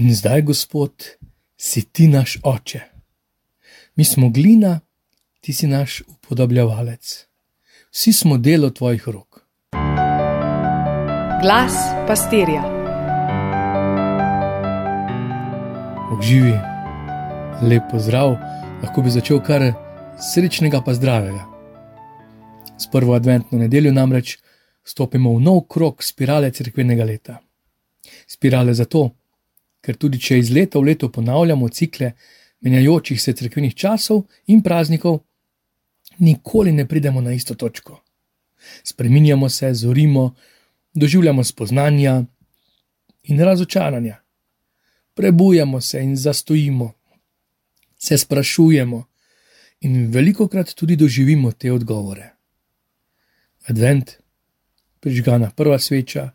In zdaj, Gospod, si ti naš oče. Mi smo glina, ti si naš upodobljavalec. Vsi smo delo tvojih rok. Glas pastirja. Obživi, lep pozdrav, lahko bi začel kar srečnega pa zdravega. S prvo adventno nedeljo namreč stopimo v nov krok spirale crkvenega leta. Spirale zato, ker tudi če iz leta v leto ponavljamo cikle menjajočih se crkvenih časov in praznikov, nikoli ne pridemo na isto točko. Spreminjamo se, zorimo, doživljamo spoznanja in razočaranja. Prebujamo se in zastojimo, se sprašujemo in veliko krat tudi doživimo te odgovore. Advent, prižgana prva sveča,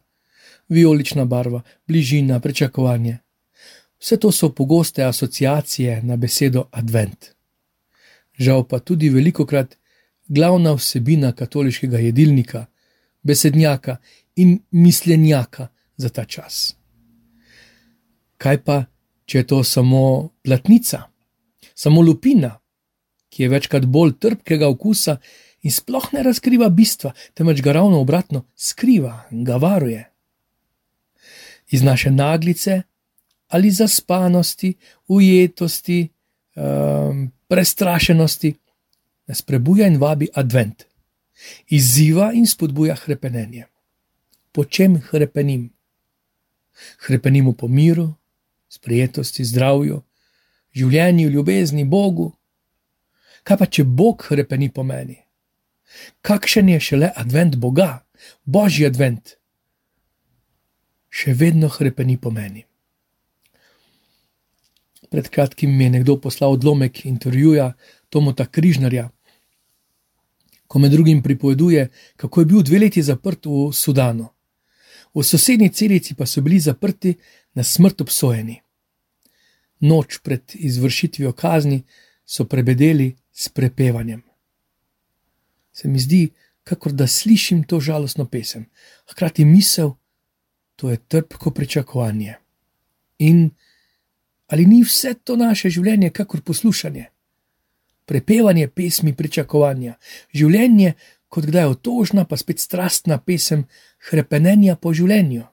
vijolična barva, bližina, pričakovanje. Vse to so pogoste asociacije na besedo advent. Žal pa tudi veliko krat glavna vsebina katoliškega jedilnika, besednjaka in misljenjaka za ta čas. Kaj pa, če je to samo platnica, samo lupina, ki je večkrat bolj trpkega okusa in sploh ne razkriva bistva, temveč ga ravno obratno skriva in ga varuje. Iz naše naglice ali zaspanosti, ujetosti, um, prestrašenosti nas prebuja in vabi advent, izziva in spodbuja krepenje. Po čem krepenim? Krepenim po miru, sprijetosti, zdravju, življenju, ljubezni, Bogu. Kaj pa če Bog krepeni po meni? Kakšen je šele advent Boga, božji advent? Še vedno krepeni po meni. Pred kratkim mi je nekdo poslal odlomek intervjuja Tomota Križnarja, ko med drugim pripoveduje, kako je bil dve leti zaprt v Sudanu. V sosednji celici pa so bili zaprti na smrt obsojeni. Noč pred izvršitvijo kazni so prebedeli s prepevanjem. Se mi zdi, kakor da slišim to žalostno pesem, hkrati misel, to je trpko pričakovanje. In Ali ni vse to naše življenje, kakor poslušanje? Prepevanje pesmi pričakovanja, življenje kot kdaj otožna, pa spet strastna pesem krepenja po življenju.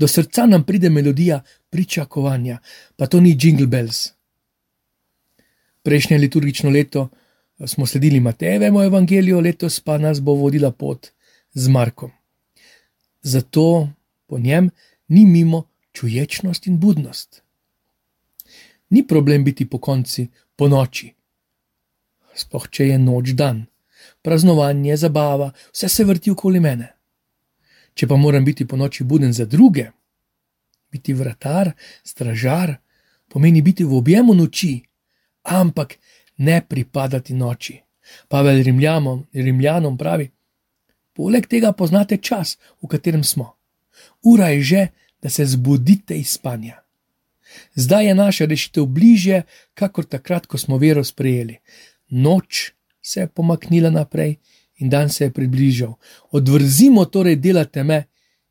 Do srca nam pride melodija pričakovanja, pa to ni Jingle Bells. Prejšnje liturgično leto eh, smo sledili Matejevemu evangeliju, letos pa nas bo vodila pot z Markom. Zato po njem ni mimo čuječnost in budnost ni problem biti po konci, po noči. Sploh če je noč dan, praznovanje, zabava, vse se vrti okoli mene. Če pa moram biti po noči buden za druge, biti vratar, stražar, pomeni biti v objemu noči, ampak ne pripadati noči. Pavel Rimljanom, Rimljanom pravi: Poleg tega poznate čas, v katerem smo. Ura je že, da se zbudite iz spanja. Zdaj je naša rešitev bližje, kakor takrat, ko smo vero sprejeli. Noč se je pomaknila naprej in dan se je približal. Odvrzimo torej dela teme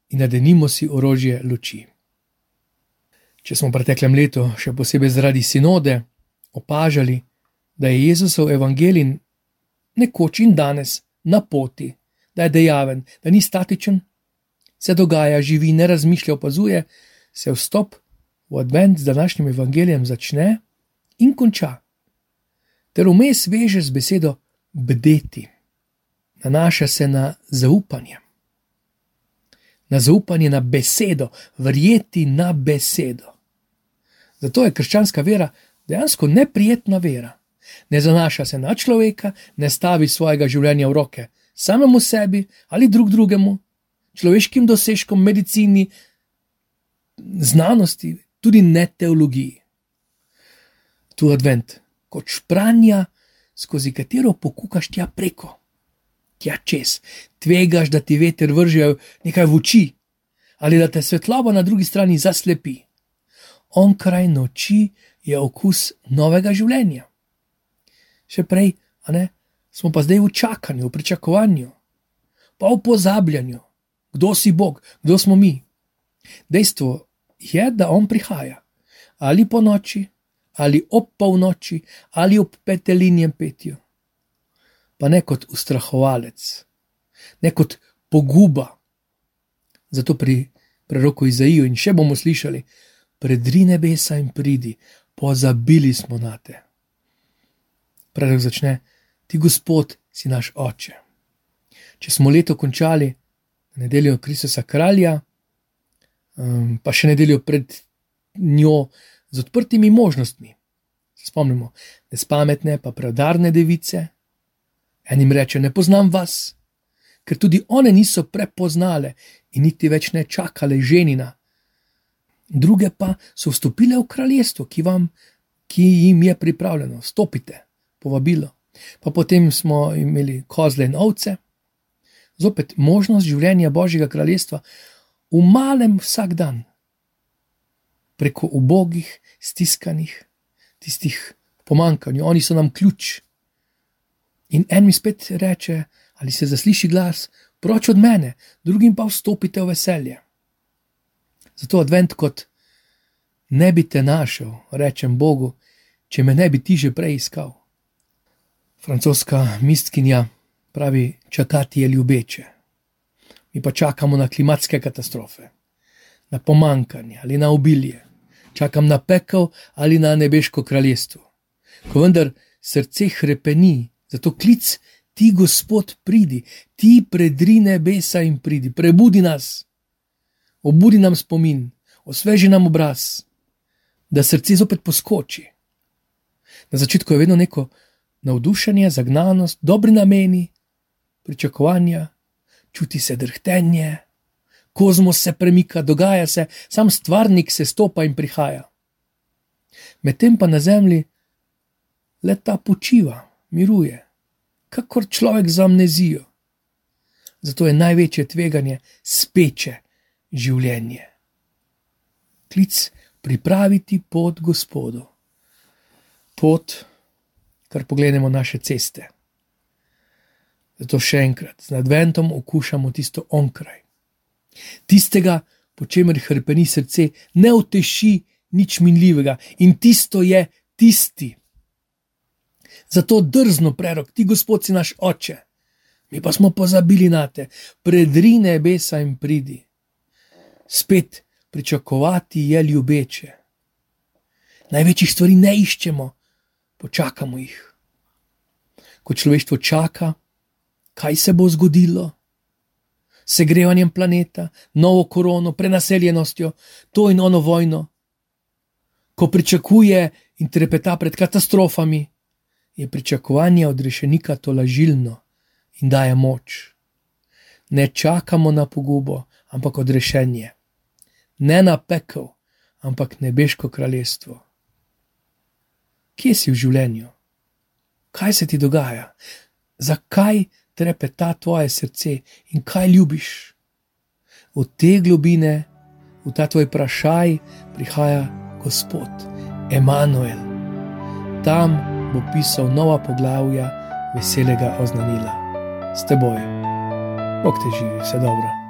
in nadenimo si orožje luči. Če smo v preteklem letu, še posebej zaradi sinode, opažali, da je Jezusov evangelij nekoč in danes na poti, da je dejaven, da ni statičen, se dogaja, živi, ne razmišlja, opazuje, se vstop v advent z današnjim evangelijem začne in konča, ter vmes veže z besedo bdeti, nanaša se na zaupanje. Na zaupanje na besedo, verjeti na besedo. Zato je krščanska vera dejansko neprijetna vera. Ne zanaša se na človeka, ne stavi svojega življenja v roke samemu sebi ali drug drugemu, človeškim dosežkom, medicini, znanosti, tudi ne teologiji. Tu advent, kot špranja, skozi katero pokukaš tja preko, tja čez, tvegaš, da ti veter vržejo nekaj v oči ali da te svetloba na drugi strani zaslepi. On kraj noči je okus novega življenja. Še prej, a ne, smo pa zdaj v čakanju, v pričakovanju, pa v pozabljanju, kdo si Bog, kdo smo mi. Dejstvo je, da on prihaja. Ali po noči, ali ob polnoči, ali ob petelinjem petju. Pa ne kot ustrahovalec, ne kot poguba. Zato pri preroku Izaiju in še bomo slišali: Predri nebesa in pridi, pozabili smo na te. Prerok začne: Ti, Gospod, si naš oče. Če smo leto končali na nedeljo Kristusa kralja, um, pa še nedeljo pred njo z odprtimi možnostmi. Se spomnimo, ne spametne, pa preudarne device. Enim reče: Ne poznam vas, ker tudi one niso prepoznale in niti več ne čakale ženina. Druge pa so vstopile v kraljestvo, ki, vam, ki jim je pripravljeno. Stopite, povabilo. Pa potem smo imeli kozle in ovce, zopet možnost življenja Božjega kraljestva v malem vsak dan, preko ubogih, stiskanih, tistih pomankanj, oni so nam ključ. In en mi spet reče, ali se zasliši glas, proč od mene, drugim pa vstopite v veselje. Zato advent kot ne bi te našel, rečem Bogu, če me ne bi ti že prej iskal. Francoska mistkinja pravi: čakati je ljubeče. Mi pa čakamo na klimatske katastrofe, na pomankanje ali na obilje, čakam na pekel ali na nebeško kraljestvo. Ko vendar srce hrepeni, zato klic ti, Gospod, pridi, ti predri nebesa in pridi, prebudi nas, obudi nam spomin, osveži nam obraz, da srce zopet poskoči. Na začetku je vedno neko navdušenje, zagnanost, dobri nameni, pričakovanja, čuti se drhtenje, kozmos se premika, dogaja se, sam stvarnik se stopa in prihaja. Medtem pa na zemlji leta počiva, miruje, kakor človek za amnezijo. Zato je največje tveganje speče življenje. Klic pripraviti pot Gospodu. Pot, kar pogledamo naše ceste. Zato še enkrat, z adventom okušamo tisto onkraj. Tistega, po čemer hrpeni srce, ne uteši nič minljivega in tisto je tisti. Zato drzno prerok, ti gospod si naš oče, mi pa smo pozabili na te, predri nebesa in pridi. Spet pričakovati je ljubeče. Največjih stvari ne iščemo, počakamo jih. Ko človeštvo čaka, kaj se bo zgodilo? Segrevanjem planeta, novo korono, prenaseljenostjo, to in ono vojno. Ko pričakuje in trepeta pred katastrofami, je pričakovanje od rešenika to lažilno in daje moč. Ne čakamo na pogubo, ampak odrešenje. Ne na pekel, ampak nebeško kraljestvo. Kje si v življenju? Kaj se ti dogaja? Zakaj? Trepeta tvoje srce in kaj ljubiš. V te globine, v ta tvoj vprašaj, prihaja Gospod Emanuel. Tam bo pisal nova poglavja veselega oznanila. S teboj, Bog te živi, vse dobro.